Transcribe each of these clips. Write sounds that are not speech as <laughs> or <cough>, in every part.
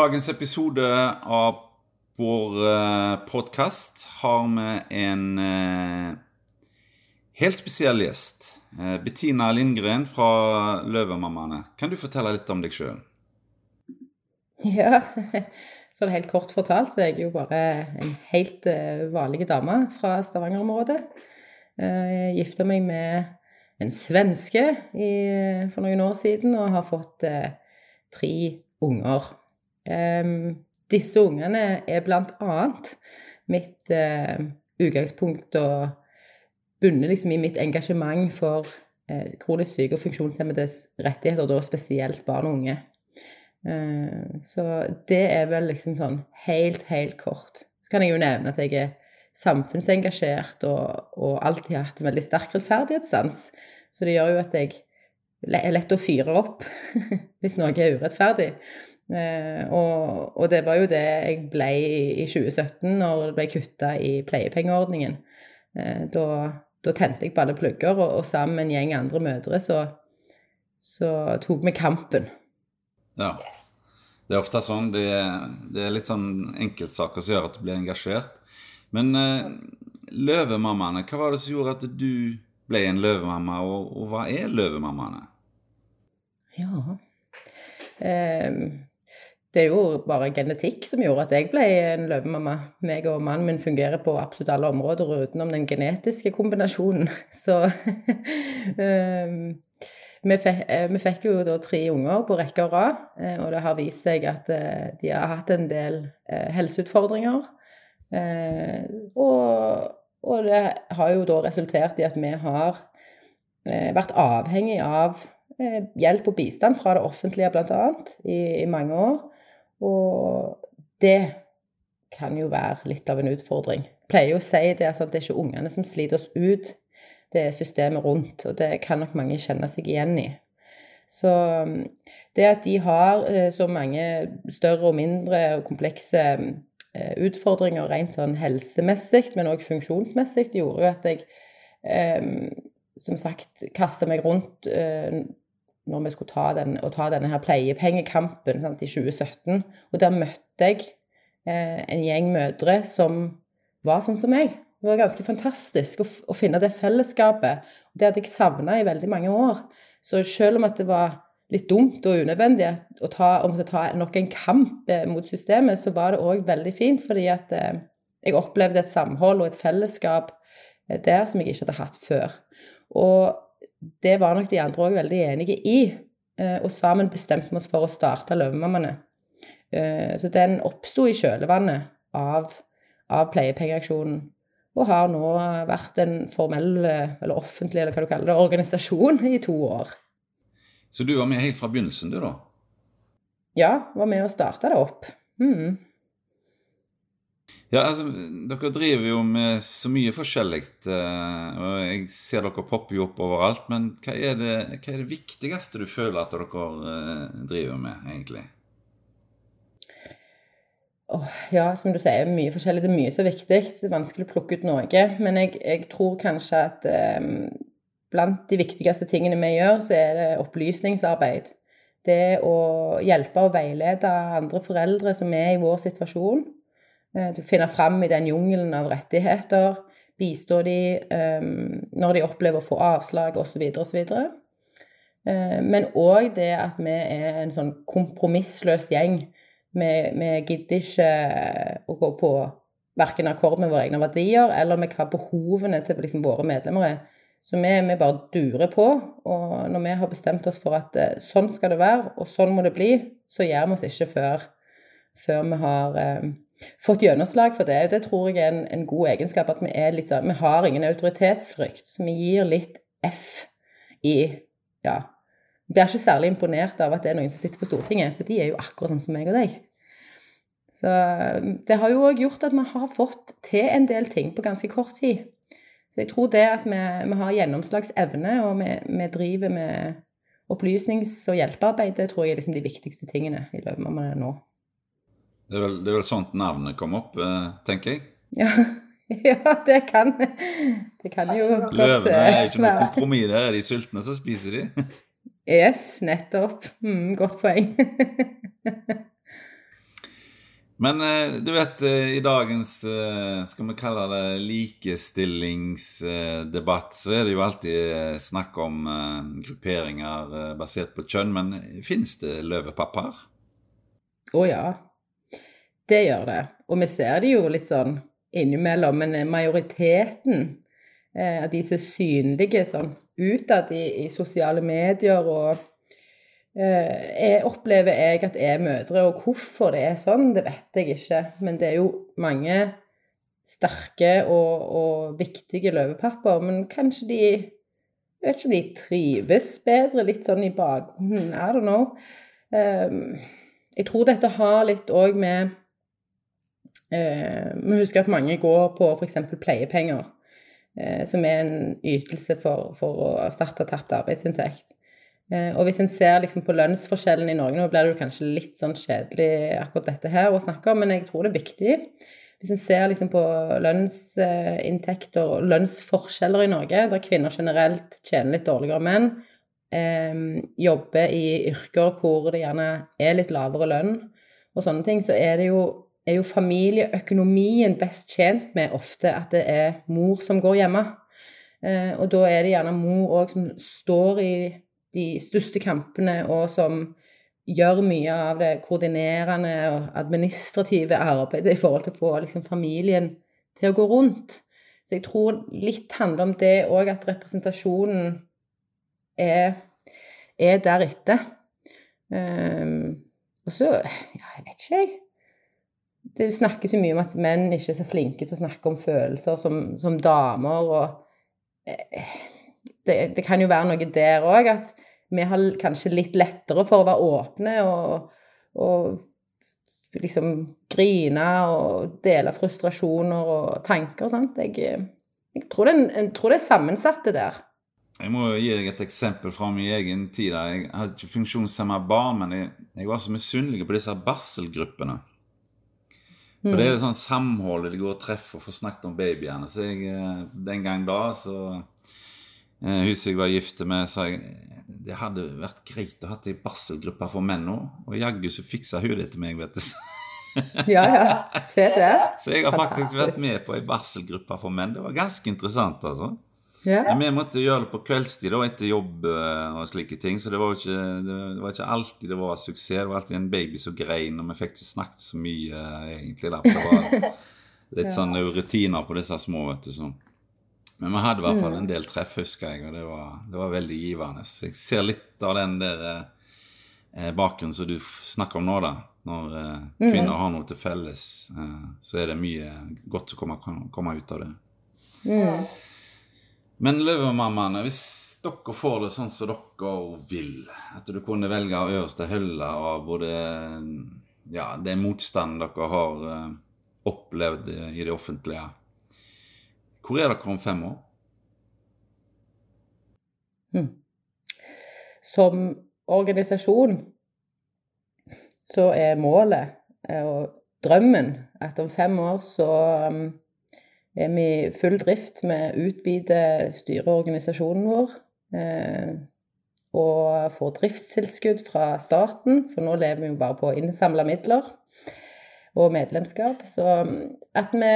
dagens episode av vår uh, podkast har vi en uh, helt spesiell gjest. Uh, Bettina Lindgren fra Løvemammaene. Kan du fortelle litt om deg sjøl? <laughs> Ja, <laughs> så det helt kort fortalt så er jeg jo bare en helt vanlig dame fra Stavanger-området. Gifta meg med en svenske for noen år siden og har fått tre unger. Um, disse ungene er bl.a. mitt uh, utgangspunkt og bunner liksom i mitt engasjement for uh, kronisk syke og funksjonshemmedes rettigheter, da spesielt barn og unge. Uh, så det er vel liksom sånn helt, helt kort. Så kan jeg jo nevne at jeg er samfunnsengasjert og, og alltid har hatt en veldig sterk rettferdighetssans. Så det gjør jo at jeg er lett å fyre opp <laughs> hvis noe er urettferdig. Eh, og, og, det var jo det jeg ble i 2017, når det ble kutta i pleiepengeordningen. Eh, da, da, tente jeg på alle plugger, og, og, sammen med en gjeng andre mødre så, så tok vi kampen. Ja. Det er ofte sånn. Det det er litt sånn enkeltsaker som gjør at du blir engasjert. Men eh, løvemammaene, hva var det som gjorde at du ble en løvemamma, og, og hva er løvemammaene? Ja um det er jo bare genetikk som gjorde at jeg ble en løvemamma. Meg og mannen min fungerer på absolutt alle områder utenom den genetiske kombinasjonen. <laughs> Så um, vi, fikk, eh, vi, fikk, jo da tre unger på rekke og rad, eh, og det har vist seg at uh, de har hatt en del helseutfordringer. Og, og, det har jo da resultert i at vi har vært avhengig av hjelp og bistand fra det offentlige bl.a. I, i mange år. Og det kan jo være litt av en utfordring. Jeg pleier jo å si det, altså, at det er ikke ungene som sliter oss ut, det er systemet rundt. Og det kan nok mange kjenne seg igjen i. Så um, det at de har eh, så mange større og mindre og komplekse eh, utfordringer rent sånn helsemessig, men òg funksjonsmessig, gjorde jo at jeg eh, som sagt kasta meg rundt når vi skulle ta, den, ta denne her pleiepengekampen sant, i 2017. Og der møtte jeg eh, en gjeng mødre som var sånn som meg. Det var ganske fantastisk å, å finne det fellesskapet. Det hadde jeg savna i veldig mange år. Så selv om det var litt dumt og unødvendig å, ta, å måtte ta nok en kamp eh, mot systemet, så var det òg veldig fint, fordi at eh, jeg opplevde et samhold og et fellesskap eh, der som jeg ikke hadde hatt før. Og det var nok de andre òg veldig enige i. Eh, og sammen bestemte vi oss for å starte Løvemammaene. Eh, så den oppsto i kjølvannet av, av pleiepengeaksjonen. Og har nå vært en formell, eller offentlig, eller hva du kaller det, organisasjon i to år. Så du var med helt fra begynnelsen, du, da? Ja, var med og starta det opp. Mm. Ja, altså, Dere driver jo med så mye forskjellig, eh, og jeg ser dere popper jo opp overalt. Men hva er, det, hva er det viktigste du føler at dere eh, driver med, egentlig? Oh, ja, som du sier, mye forskjellig. Det er mye som er viktig. Det er vanskelig å plukke ut noe. Men jeg, jeg tror kanskje at um, blant de viktigste tingene vi gjør, så er det opplysningsarbeid. Det å hjelpe og veilede andre foreldre som er i vår situasjon Eh, du finner fram i den jungelen av rettigheter. Bistå de um, når de opplever å få avslag osv. osv. Uh, men òg det at vi er en sånn kompromissløs gjeng. Vi, vi gidder ikke å gå på verken akkord med våre egne verdier eller med hva behovene til liksom, våre medlemmer er. Så vi, vi, bare durer på. Og når vi har bestemt oss for at uh, sånn skal det være, og sånn må det bli, så gjør vi oss ikke før, før vi har uh, fått gjennomslag for det. Det tror jeg er en, en god egenskap. At vi, sånn, vi har ingen autoritetsfrykt. Så vi gir litt F i Ja. Vi blir ikke særlig imponert av at det er noen som sitter på Stortinget, for de er jo akkurat sånn som meg og deg. Så det har jo òg gjort at vi har fått til en del ting på ganske kort tid. Så jeg tror det at vi, vi har gjennomslagsevne, og vi, vi, driver med opplysnings- og hjelpearbeid, det tror jeg er liksom de viktigste tingene i løpet av nå. Det er, vel, det er vel sånt navnet kom opp, eh, tenker jeg? Ja. <laughs> ja, det kan Det kan jo Løvene er eh, ikke noe kompromiss der. Er de sultne, så spiser de. <laughs> yes, nettopp. Mm, godt poeng. <laughs> Men eh, du vet, eh, i dagens eh, skal vi kalle det likestillingsdebatt, så er det jo alltid snakk om grupperinger basert på kjønn. Men finnes det løvepappaer? Å oh, ja. Det gjør det. Og vi ser det jo litt sånn innimellom. Men majoriteten av de som er synlige sånn utad i, i sosiale medier og jeg eh, opplever jeg at jeg er mødre, og hvorfor det er sånn, det vet jeg ikke. Men det er jo mange sterke og, og viktige løvepapper. Men kanskje de jeg vet ikke om de trives bedre, litt sånn i bakgrunnen. I don't know. Um, jeg tror dette har litt òg med Vi husker at mange går på f.eks. pleiepenger, uh, som er en ytelse for, for å erstatte tapt arbeidsinntekt. Eh, og hvis en ser liksom på lønnsforskjellen i Norge, nå blir det jo kanskje litt sånn kjedelig akkurat dette her å snakke om, men jeg tror det er viktig. Hvis en ser liksom på lønnsinntekter og lønnsforskjeller i Norge, der kvinner generelt tjener litt dårligere enn menn, eh, jobber i yrker hvor det gjerne er litt lavere lønn og sånne ting, så er det jo, er jo familieøkonomien best tjent med ofte at det er mor som går hjemme. Eh, og da er det gjerne mor òg som står i de største kampene, og som gjør mye av det koordinerende og administrative arbeidet i forhold til å få liksom, familien til å gå rundt. Så jeg tror litt handler om det òg, at representasjonen er, er deretter. Um, og så Ja, jeg vet ikke, jeg. Det snakkes jo mye om at menn ikke er så flinke til å snakke om følelser som, som damer, og eh, det, det, kan jo være noe der òg, at vi har kanskje litt lettere for å være åpne og, og liksom grine og dele frustrasjoner og tanker. Sant? Jeg, jeg, tror det, jeg, tror det, er sammensatt, det der. Jeg må gi deg et eksempel fra min egen tid. Jeg hadde ikke funksjonshemma barn, men jeg, jeg, var så misunnelig på disse barselgruppene. For det er mm. sånn samholdet de går og treffer og får snakket om babyene. Så jeg, eh, den gang da, så eh, Huset jeg var gift med, sa jeg det hadde vært greit å ha ei barselgruppe for menn òg. Og jaggu så fiksa hun det til meg, vet du. <laughs> ja, ja. Se det. <laughs> Så jeg har faktisk vært med på ei barselgruppe for menn. Det var ganske interessant, altså. Ja. Men vi måtte gjøre det på kveldstid da, etter jobb eh, og slike ting. Så det var, ikke, det var ikke alltid det var suksess. Det var alltid en baby som grein, og vi fikk ikke snakket så mye, eh, egentlig. Da, for det var <laughs> litt ja. sånn rutiner på disse små, vet du. sånn. Men vi hadde i hvert fall mm. en del treff, husker jeg, og det var, det var veldig givende. Så jeg ser litt av den der eh, bakgrunnen som du snakker om nå, da. Når eh, mm. kvinner har noe til felles, eh, så er det mye godt som kommer, kommer ut av det. Mm. Men Løvemammaene, hvis dere får det sånn som dere vil, at du kunne velge av øverste hylle av både ja, det motstand dere har eh, opplevd i det offentlige hvor er dere om fem år? Hmm. Som organisasjon så er målet eh, og drømmen at om fem år så um, er vi i full drift med å utvide styreorganisasjonen vår. Eh, og får driftstilskudd fra staten, for nå lever vi jo bare på innsamla midler og medlemskap. Så um, at vi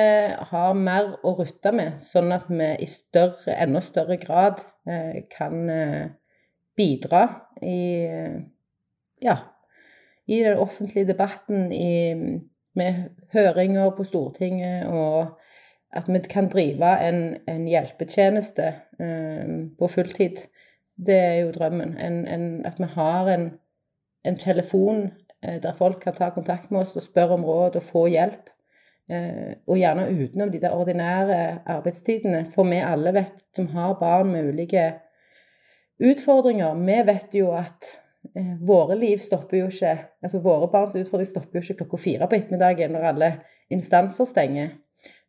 har mer å rutte med, sånn at vi i større, enda større grad eh, kan eh, bidra i ja, i den offentlige debatten, i, med høringer på Stortinget, og at vi kan drive en, en hjelpetjeneste eh, på fulltid. Det er jo drømmen. En, en, at vi har en, telefon Eh, der folk kan ta kontakt med oss og spørre om råd og få hjelp. Eh, og gjerne utenom de der ordinære arbeidstidene. For vi alle vet, som har barn med ulike utfordringer, vi vet jo at eh, våre liv stopper jo ikke altså Våre barns utfordring stopper jo ikke klokka fire på ettermiddagen når alle instanser stenger.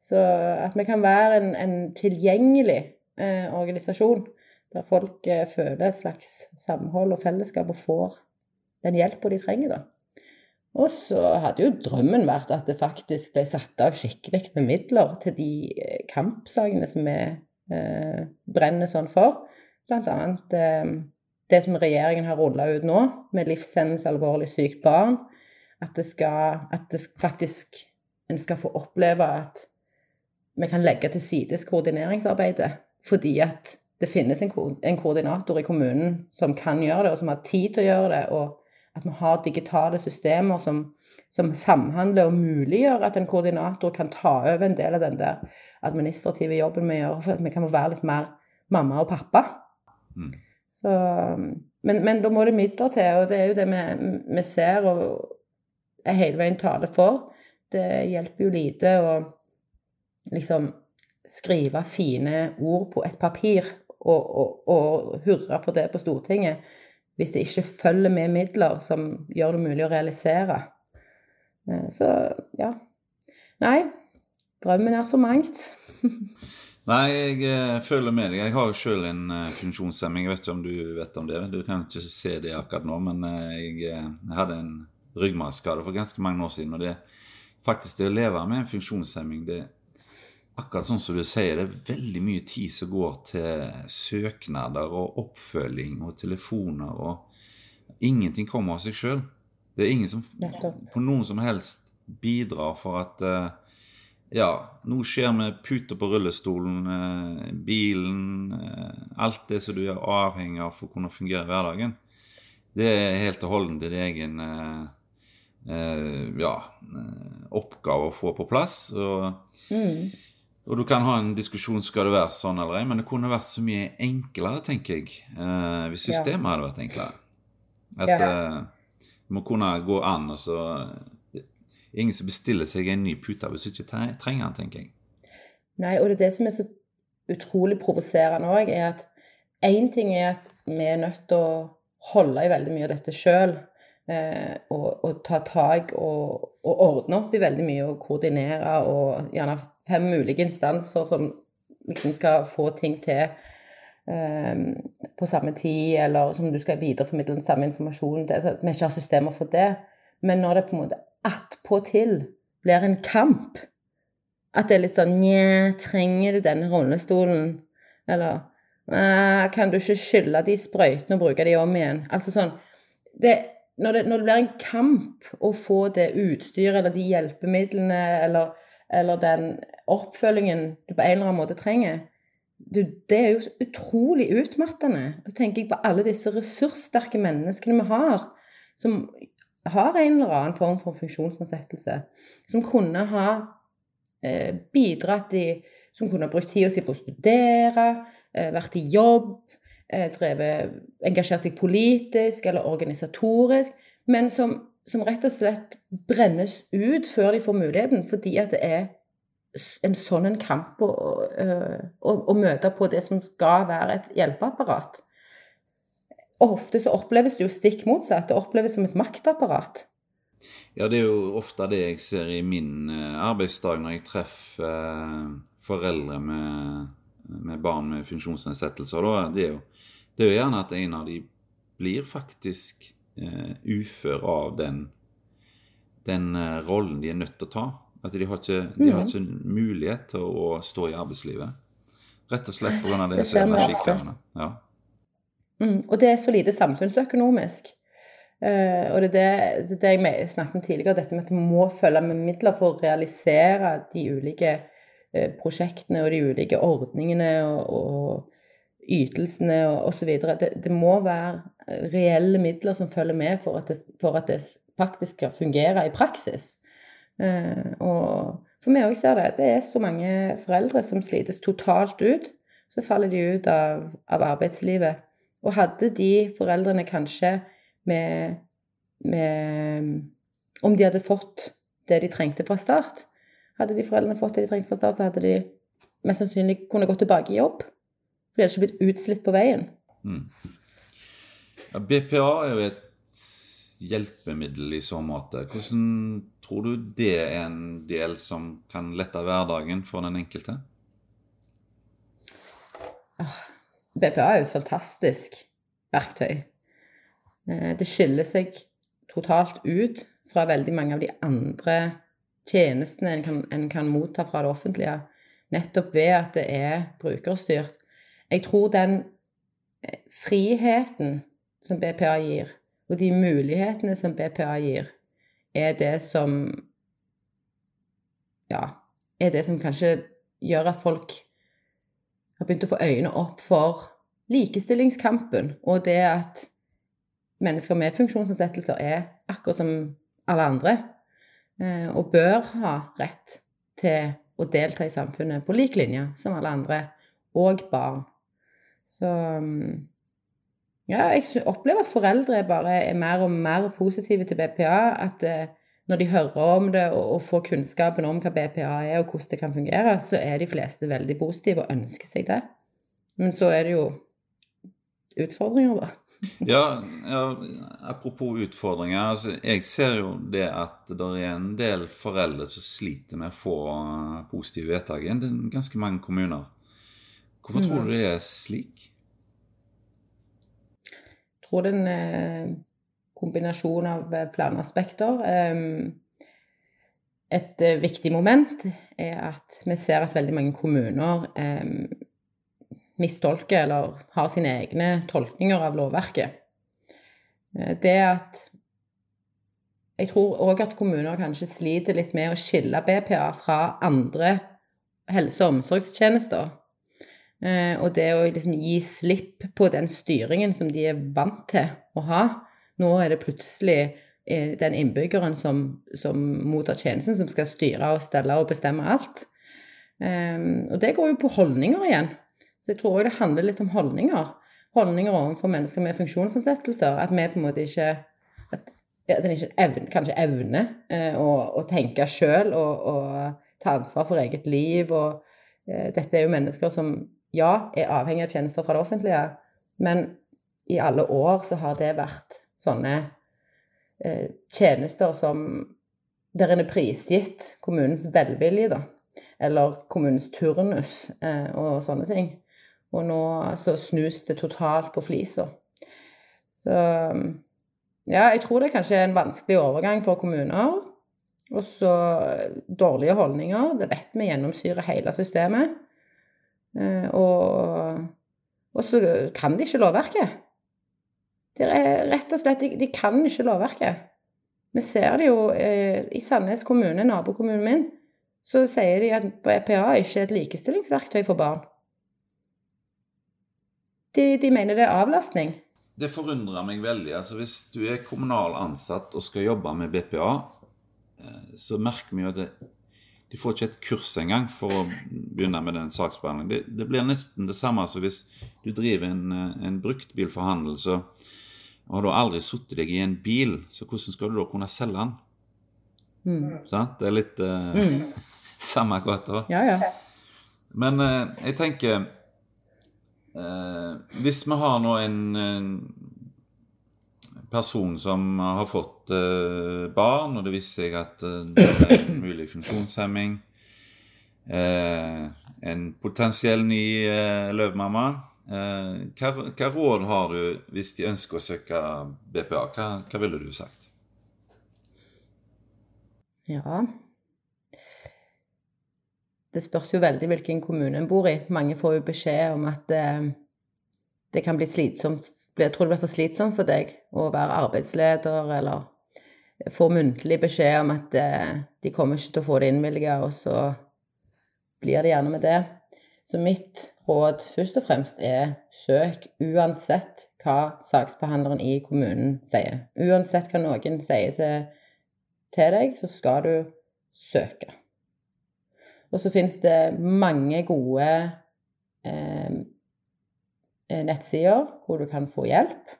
Så at vi kan være en, en tilgjengelig eh, organisasjon der folk eh, føler et slags samhold og fellesskap og får den hjelpa de trenger, da. Og så hadde jo drømmen vært at det faktisk ble satt av skikkelig med midler til de eh, kampsakene som vi eh, brenner sånn for. Blant annet eh, det som regjeringen har rulla ut nå, med livshendelse alvorlig sykt barn. At det skal At det faktisk en skal få oppleve at vi kan legge til sides koordineringsarbeidet. Fordi at det finnes en, ko en koordinator i kommunen som kan gjøre det, og som har tid til å gjøre det. Og at vi har digitale systemer som, som samhandler og muliggjør at en koordinator kan ta over en del av den der administrative jobben vi gjør, for at vi kan være litt mer mamma og pappa. Mm. Så, men, men, da må det midler til, og det er jo det vi, vi ser og hele veien taler for. Det hjelper jo lite å liksom skrive fine ord på et papir og, og, og hurre for det på Stortinget hvis det ikke følger med midler som gjør det mulig å realisere. Eh, så ja. Nei, drømmen er så mangt. <laughs> Nei, jeg følger føler med deg. Jeg har jo sjøl en uh, funksjonshemming. Jeg vet ikke om du vet om det. Du kan ikke se det akkurat nå, men jeg, hadde en ryggmargskade for ganske mange år siden. Og det faktisk det å leve med en funksjonshemming, det akkurat sånn som du sier, det er veldig mye tid som går til søknader og oppfølging og telefoner, og ingenting kommer av seg sjøl. Det er ingen som på noen som helst bidrar for at ja, nå skjer med puter på rullestolen, eh, bilen eh, Alt det som du er avhengig av for å kunne fungere i hverdagen. Det er helt og holdent din egen eh, ja, oppgave å få på plass. Og, mm. Og, du kan ha en diskusjon skal det være sånn eller ei, men det kunne vært så mye enklere, tenker jeg, hvis systemet ja. hadde vært enklere. At ja. det må kunne gå an og så ingen som bestiller seg en ny pute hvis du ikke trenger den, tenker jeg. Nei, og det er det som er så utrolig provoserende òg, er at én ting er at vi er nødt til å holde i veldig mye av dette sjøl. Eh, og, og, ta tak og, og, ordne opp i veldig mye og koordinere og gjerne fem ulike instanser som liksom skal få ting til um, på samme tid, eller som du skal videreformidle den samme informasjonen. til. at vi ikke har systemer for det. Men når det på en måte attpåtil blir en kamp. At det er litt sånn Nja, trenger du denne rullestolen? Eller kan du ikke skylle de sprøytene og bruke de om igjen? Altså sånn det, når, det, når, det, blir en kamp å få det utstyret eller de hjelpemidlene eller, eller den oppfølgingen du på en eller annen måte trenger, du, det er jo så utrolig utmattende. Så tenker jeg på alle disse ressurssterke menneskene vi har, som har en eller annen form for funksjonsnedsettelse, som kunne ha eh, bidratt i Som kunne ha brukt tida si på å studere, eh, vært i jobb, eh, drevet, engasjert seg politisk eller organisatorisk, men som, som, rett og slett brennes ut før de får muligheten, fordi at det er en sånn kamp å, å, å møte på det som skal være et hjelpeapparat. Ofte så oppleves det jo stikk motsatt. Det oppleves som et maktapparat. Ja, det er jo ofte det jeg ser i min eh, arbeidsdag når jeg treffer eh, foreldre med, med barn med funksjonsnedsettelser. Det er, jo, det er jo gjerne at en av de blir faktisk ufør av den, den rollen de er nødt til å ta. At de har ikke, de har mm. ikke mulighet til å stå i arbeidslivet. Rett og slett pga. det, som er energikrevende. Ja. Mm, og det er så lite samfunnsøkonomisk. Uh, og det er det, det, jeg snakket om tidligere, dette med at det må følge med midler for å realisere de ulike uh, prosjektene og de ulike ordningene og, og ytelsene og osv. Det, det må være reelle midler som følger med for at det, for at det faktisk skal fungere i praksis. Uh, og for meg òg ser det det er så mange foreldre som slites totalt ut. Så faller de ut av, av arbeidslivet. Og hadde de foreldrene kanskje med, med Om de hadde fått det de trengte fra start, hadde de foreldrene fått det de trengte fra start, så hadde de mest sannsynlig kunne gå tilbake i jobb. For de hadde ikke blitt utslitt på veien. Mm. BPA er jo et hjelpemiddel i så måte. Hvordan tror du det er en del som kan lette hverdagen for den enkelte? Ah, BPA er jo et fantastisk verktøy. Eh, det skiller seg totalt ut fra veldig mange av de andre tjenestene en kan, en kan motta fra det offentlige, nettopp ved at det er brukerstyrt. Jeg tror den eh, friheten som BPA gir, og de mulighetene som BPA gir, er det som Ja, er det som kanskje gjør at folk har begynt å få øynene opp for likestillingskampen, og det at mennesker med funksjonsnedsettelser er akkurat som alle andre, eh, og bør ha rett til å delta i samfunnet på lik linje som alle andre, og barn. Så mm, ja, jeg opplever at foreldre bare er mer og mer positive til BPA. At eh, når de hører om det og, og, får kunnskapen om hva BPA er og hvordan det kan fungere, så er de fleste veldig positive og ønsker seg det. Men så er det jo utfordringer, da. <laughs> ja, ja, apropos utfordringer. Altså, jeg ser jo det at det er en del foreldre som sliter med å få positive vedtak. Er ganske mange kommuner. Hvorfor tror mm. du det er slik? Tror det er en eh, kombinasjon av planaspekter. flere aspekter. Et eh, viktig moment er at vi ser at veldig mange kommuner mistolker eller har sine egne tolkninger av lovverket. Det at Jeg tror òg at kommuner kanskje sliter litt med å skille BPA fra andre helse- og omsorgstjenester. Eh, og det å liksom gi slipp på den styringen som de er vant til å ha. Nå er det plutselig eh, den innbyggeren som, som mottar tjenesten, som skal styre og stelle og bestemme alt. Um, og det går jo på holdninger igjen. Så jeg tror òg det handler litt om holdninger. Holdninger overfor mennesker med funksjonsnedsettelser. At vi på en måte ikke at en ikke evne, kanskje evner eh, å, å, tenke sjøl og, og, ta ansvar for eget liv. Og eh, dette er jo mennesker som ja, er avhengig av tjenester fra det offentlige, men i alle år så har det vært sånne eh, tjenester som der en er prisgitt kommunens velvilje, da. Eller kommunens turnus eh, og sånne ting. Og nå så snus det totalt på flisa. Så ja, jeg tror det kanskje er en vanskelig overgang for kommuner. Og så dårlige holdninger. Det vet vi gjennomsyrer hele systemet. Eh, og, og så kan de ikke lovverket. Det er rett og slett, de, de kan ikke lovverket. Vi ser det jo eh, i Sandnes kommune, nabokommunen min, så sier de at BPA ikke er et likestillingsverktøy for barn. De, de mener det er avlastning. Det forundrer meg veldig. altså Hvis du er kommunal ansatt og skal jobbe med BPA, eh, så merker vi jo at de får ikke et kurs engang for å begynne med den saksbehandlingen. Det, det, blir nesten det samme som hvis du driver en, eh, en bruktbilforhandel, så har du aldri satt deg i en bil, så hvordan skal du da kunne selge den? Mm. Sant? Det er litt uh, mm. <laughs> samme gata. Ja, ja. Men uh, jeg tenker uh, Hvis vi har nå en, en person som har fått uh, barn, og det viser seg at uh, det er en <coughs> mulig funksjonshemming. Uh, en potensiell ny løvmamma. Hva, hva, råd har du hvis de ønsker å søke BPA? Hva, hva ville du sagt? Ja Det spørs jo veldig hvilken kommune en bor i. Mange får jo beskjed om at det kan bli slitsomt jeg tror det blir for slitsomt for deg å være arbeidsleder eller få muntlig beskjed om at eh, de kommer ikke til å få det innvilga, og så blir det gjerne med det. Så mitt råd først og fremst er søk uansett hva saksbehandleren i kommunen sier. Uansett hva noen sier til, til deg, så skal du søke. Og så finnes det mange gode Eh, nettsider hvor du kan få hjelp.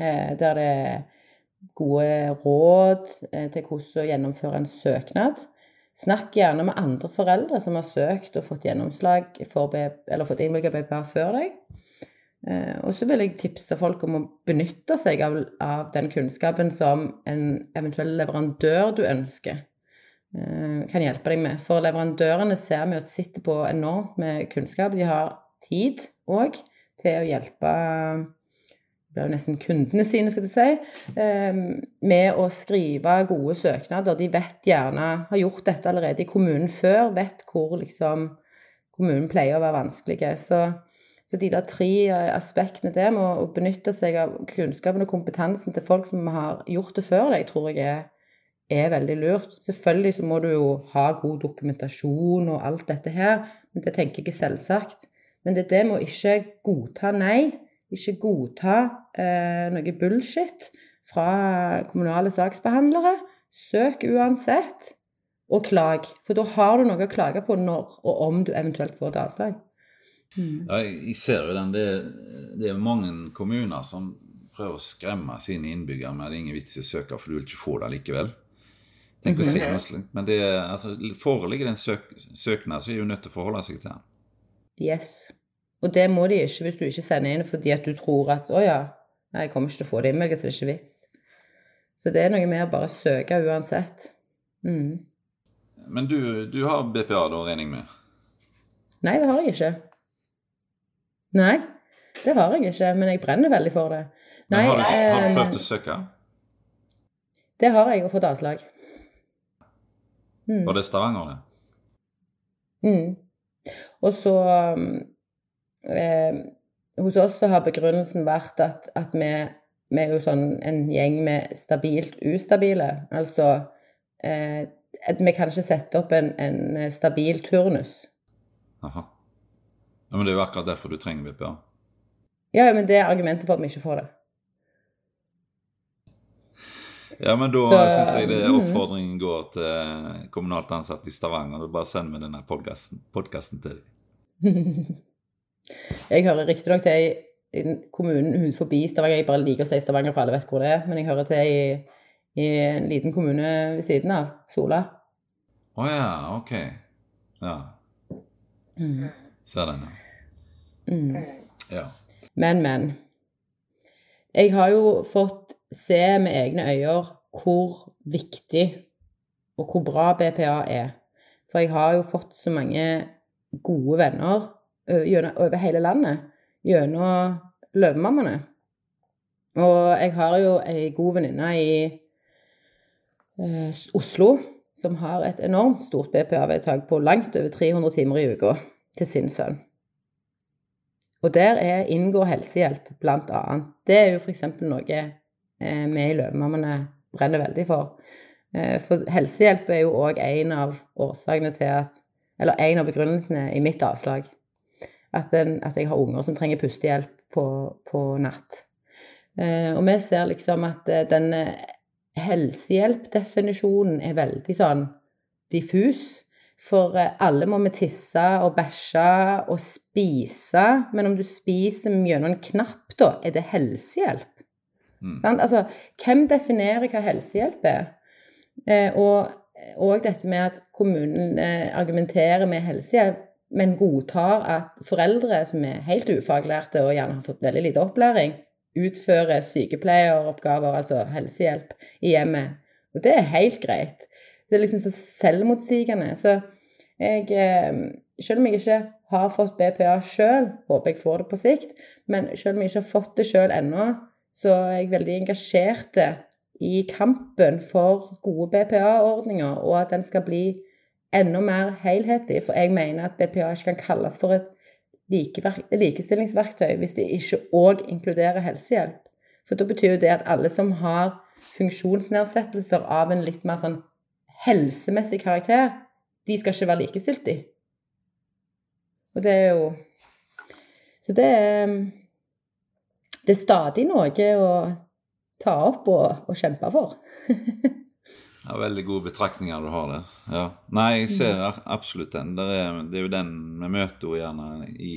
Eh, der det er gode råd eh, til hvordan å gjennomføre en søknad. Snakk gjerne med andre foreldre som har søkt og fått gjennomslag for eller fått innvilga BPA før deg. Og så vil jeg tipse folk om å benytte seg av, av, den kunnskapen som en eventuell leverandør du ønsker, kan hjelpe deg med. For leverandørene ser vi at sitter på enormt med kunnskap. De har tid òg til å hjelpe det blir jo nesten kundene sine, skal du si, ehm, med å skrive gode søknader. De vet gjerne, har gjort dette allerede i kommunen før, vet hvor liksom kommunen pleier å være vanskelige. Så, så de der tre aspektene der med å benytte seg av kunnskapen og kompetansen til folk som har gjort det før deg, tror jeg er, er veldig lurt. Selvfølgelig så må du jo ha god dokumentasjon og alt dette her, men det tenker jeg ikke selvsagt. Men det er det med å ikke godta nei, ikke godta eh, noe bullshit fra kommunale saksbehandlere. Søk uansett, og klag. For da har du noe å klage på når og om du eventuelt får et avslag. Mm. Ja, jeg ser jo den. Det, det, er mange kommuner som prøver å skremme sine innbyggere med at det er ingen vits i å søke, for du vil ikke få det likevel. Tenk å si mhm. noe slikt. Men det, altså, foreligger det en søk, søknad, så er du nødt til å forholde seg til den. Yes. Og det må de ikke hvis du ikke sender inn fordi at du tror at å ja, jeg kommer ikke til å få det innvilget, så det er ikke vits. Så det er noe med å bare søke uansett. Mm. Men du, du, har BPA, da, regner jeg med? Nei, det har jeg ikke. Nei, det har jeg ikke. Men jeg brenner veldig for det. Nei, har, du, har, du, eh, prøvd å søke? Det har jeg, og fått avslag. Mm. Var det Stavanger, det? Mm. Og så eh, Hos oss så har begrunnelsen vært at, at vi, vi, er jo sånn en gjeng med stabilt ustabile. Altså eh, Vi kan ikke sette opp en, en stabil turnus. Aha. Ja, men det er jo akkurat derfor du trenger BPA. Ja, men det er argumentet for at vi ikke får det. Ja, men da syns jeg det mm. oppfordringen går til kommunalt ansatte i Stavanger. Bare send meg denne podkasten til dem. <laughs> jeg hører riktignok til i kommunen ut forbi Stavanger. Jeg bare liker å si Stavanger, for alle vet hvor det er. Men jeg hører til i, i en liten kommune ved siden av, Sola. Å oh, ja, ok. Ja. Mm. Ser den, ja. Mm. ja. Men, men. Jeg har jo fått se med egne øyne hvor viktig og hvor bra BPA er. For jeg har jo fått så mange gode venner over hele landet gjennom Løvemammaene. Og jeg har jo ei god venninne i eh, Oslo som har et enormt stort BPA-vedtak på langt over 300 timer i uka til sin sønn. Og der er inngår helsehjelp, blant annet. Det er jo f.eks. noe vi i Løvemammaene brenner veldig for. Eh, for helsehjelp er jo òg en av årsakene til at Eller en av begrunnelsene i mitt avslag. At, den, at jeg har unger som trenger pustehjelp på, på natt. Eh, og vi ser liksom at den helsehjelpdefinisjonen er veldig sånn diffus. For alle må vi tisse og bæsje og spise. Men om du spiser gjennom en knapp, da, er det helsehjelp? Mm. Altså, hvem definerer hva helsehjelp er? Eh, og, og, dette med at kommunen eh, argumenterer med helsehjelp, men godtar at foreldre som er helt ufaglærte og gjerne har fått veldig lite opplæring, utfører sykepleieroppgaver, altså helsehjelp, i hjemmet. Og det er helt greit. Det er liksom så selvmotsigende. Så jeg eh, Selv om jeg ikke har fått BPA sjøl, håper jeg får det på sikt, men selv om jeg ikke har fått det sjøl ennå, så er jeg veldig engasjert i kampen for gode BPA-ordninger, og at den skal bli enda mer helhetlig. For jeg mener at BPA ikke kan kalles for et likestillingsverktøy hvis det ikke òg inkluderer helsehjelp. For da betyr jo det at alle som har funksjonsnedsettelser av en litt mer sånn helsemessig karakter, de skal ikke være likestilt de. Og det er jo Så det er det er stadig noe å ta opp og, og kjempe for. <laughs> ja, Veldig gode betraktninger du har der. Ja. Nei, jeg ser absolutt den. Det er, det er jo den vi møter gjerne i,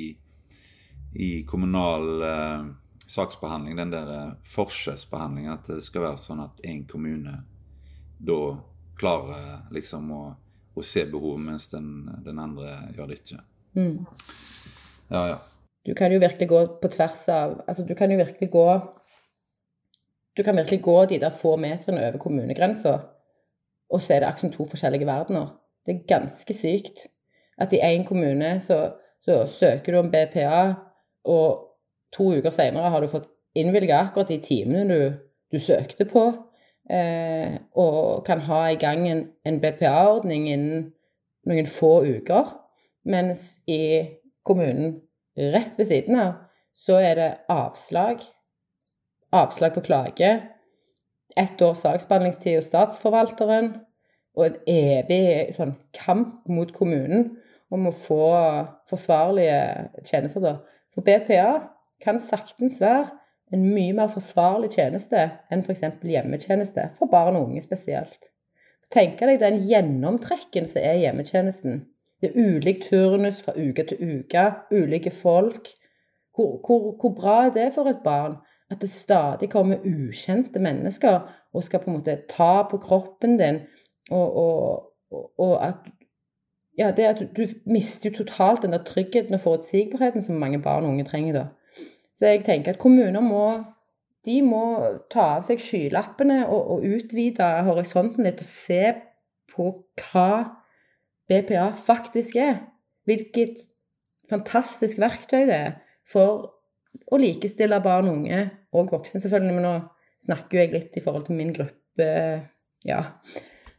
i kommunal eh, saksbehandling, den der eh, forskjellsbehandlingen. At det skal være sånn at én kommune da klarer liksom å, å se behovet, mens den, den, andre gjør det ikke. Mm. Ja, ja. Du kan jo virkelig gå på tvers av Altså, du kan jo virkelig gå Du kan virkelig gå de der få meterne over kommunegrensa, og så er det akkurat to forskjellige verdener. Det er ganske sykt at i én kommune så, så, søker du om BPA, og to uker seinere har du fått innvilga akkurat de timene du, du søkte på, eh, og kan ha i gang en, en BPA-ordning innen noen få uker, mens i kommunen Rett ved siden av så er det avslag. Avslag på klage. ett års saksbehandlingstid hos statsforvalteren og en evig sånn, kamp mot kommunen om å få forsvarlige tjenester. Da. For BPA kan saktens være en mye mer forsvarlig tjeneste enn f.eks. hjemmetjeneste, for barn og unge spesielt. Tenk deg den gjennomtrekken som er hjemmetjenesten. Det er ulik turnus fra uke til uke, ulike folk. Hvor, hvor, hvor, bra er det for et barn at det stadig kommer ukjente mennesker og skal på en måte ta på kroppen din, og, og, og at ja, det at du, du mister jo totalt den der tryggheten og forutsigbarheten som mange barn og unge trenger da. Så jeg tenker at kommuner må de må ta av seg skylappene og, og utvide horisonten litt og se på hva BPA faktisk er. Hvilket fantastisk verktøy det er for å likestille barn og unge og voksne, selvfølgelig. Men nå snakker jeg litt i forhold til min gruppe, ja.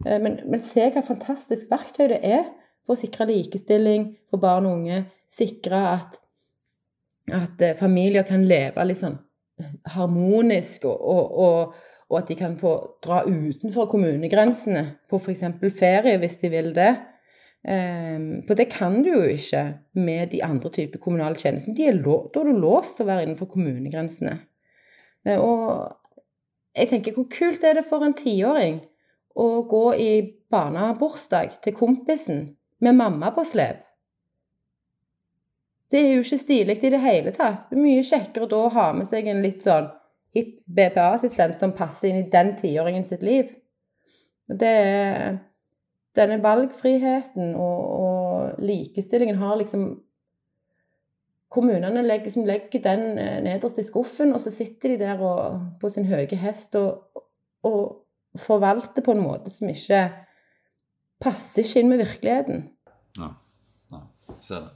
Eh, men, men se hva fantastisk verktøy det er for å sikre likestilling for barn og unge. Sikre at at eh, familier kan leve litt sånn harmonisk, og, og, og, og, at de kan få dra utenfor kommunegrensene på f.eks. ferie, hvis de vil det. Um, for det kan du jo ikke med de andre typer kommunale tjenester. Er da er du låst til å være innenfor kommunegrensene. Uh, og jeg tenker, hvor kult er det for en tiåring å gå i barnebursdag til kompisen med mamma på slep? Det er jo ikke stilig i det hele tatt. Det er mye kjekkere da å ha med seg en litt sånn hipp BPA-assistent som passer inn i den tiåringen sitt liv. Det er denne valgfriheten og, og, likestillingen har liksom Kommunene legger, liksom legger den eh, nederst i skuffen, og så sitter de der og, på sin høye hest og, og forvalter på en måte som ikke passer ikke inn med virkeligheten. Ja, ja ser det.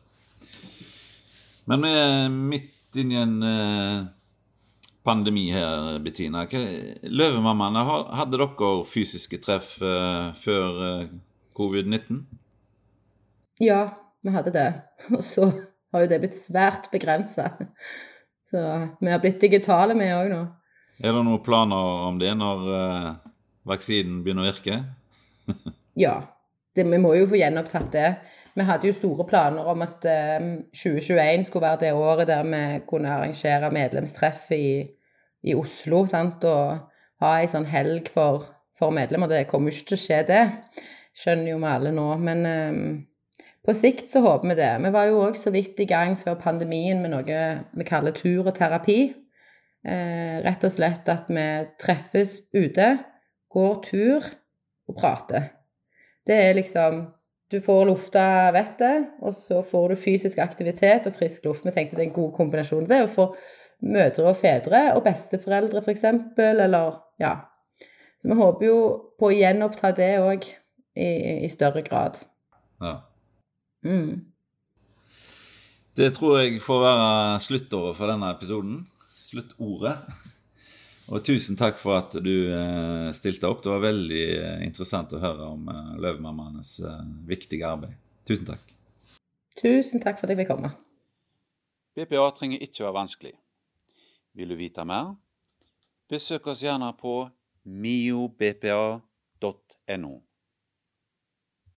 Men vi er midt inni en uh, pandemi her, Bettina. Løvemammaene, hadde dere fysiske treff uh, før covid-19? Ja, vi hadde det. <laughs> Og så har jo det blitt svært begrensa. <laughs> Så vi har blitt digitale, vi òg nå. Er det noen planer om det når vaksinen begynner å virke? <laughs> ja. Det, vi må jo få gjenopptatt det. Vi hadde jo store planer om at eh, 2021 skulle være det året der vi kunne arrangere medlemstreff i, i Oslo. Sant? Og ha ei sånn helg for, for, medlemmer. Det kommer jo ikke til å skje, det. Skjønner jo vi alle nå. Men eh, på sikt så håper vi det. Vi var jo òg så vidt i gang før pandemien med noe vi kaller tur og terapi. Eh, rett og slett at vi treffes ute, går tur og prater. Det er liksom du får lufta vettet, og så får du fysisk aktivitet og frisk luft. Vi tenkte det er en god kombinasjon. Det er å få mødre og fedre og besteforeldre, f.eks., eller ja. Så vi håper jo på å gjenoppta det òg i, i, større grad. Ja. Mm. Det tror jeg får være sluttordet for denne episoden. Sluttordet. Og tusen takk for at du eh, stilte opp. Det var veldig eh, interessant å høre om Løvmammaenes Løvemammaenes viktige arbeid. Tusen takk. Tusen takk for at jeg fikk komme. BPA trenger ikke være vanskelig. Vil du vite mer? Besøk oss gjerne på miobpa.no.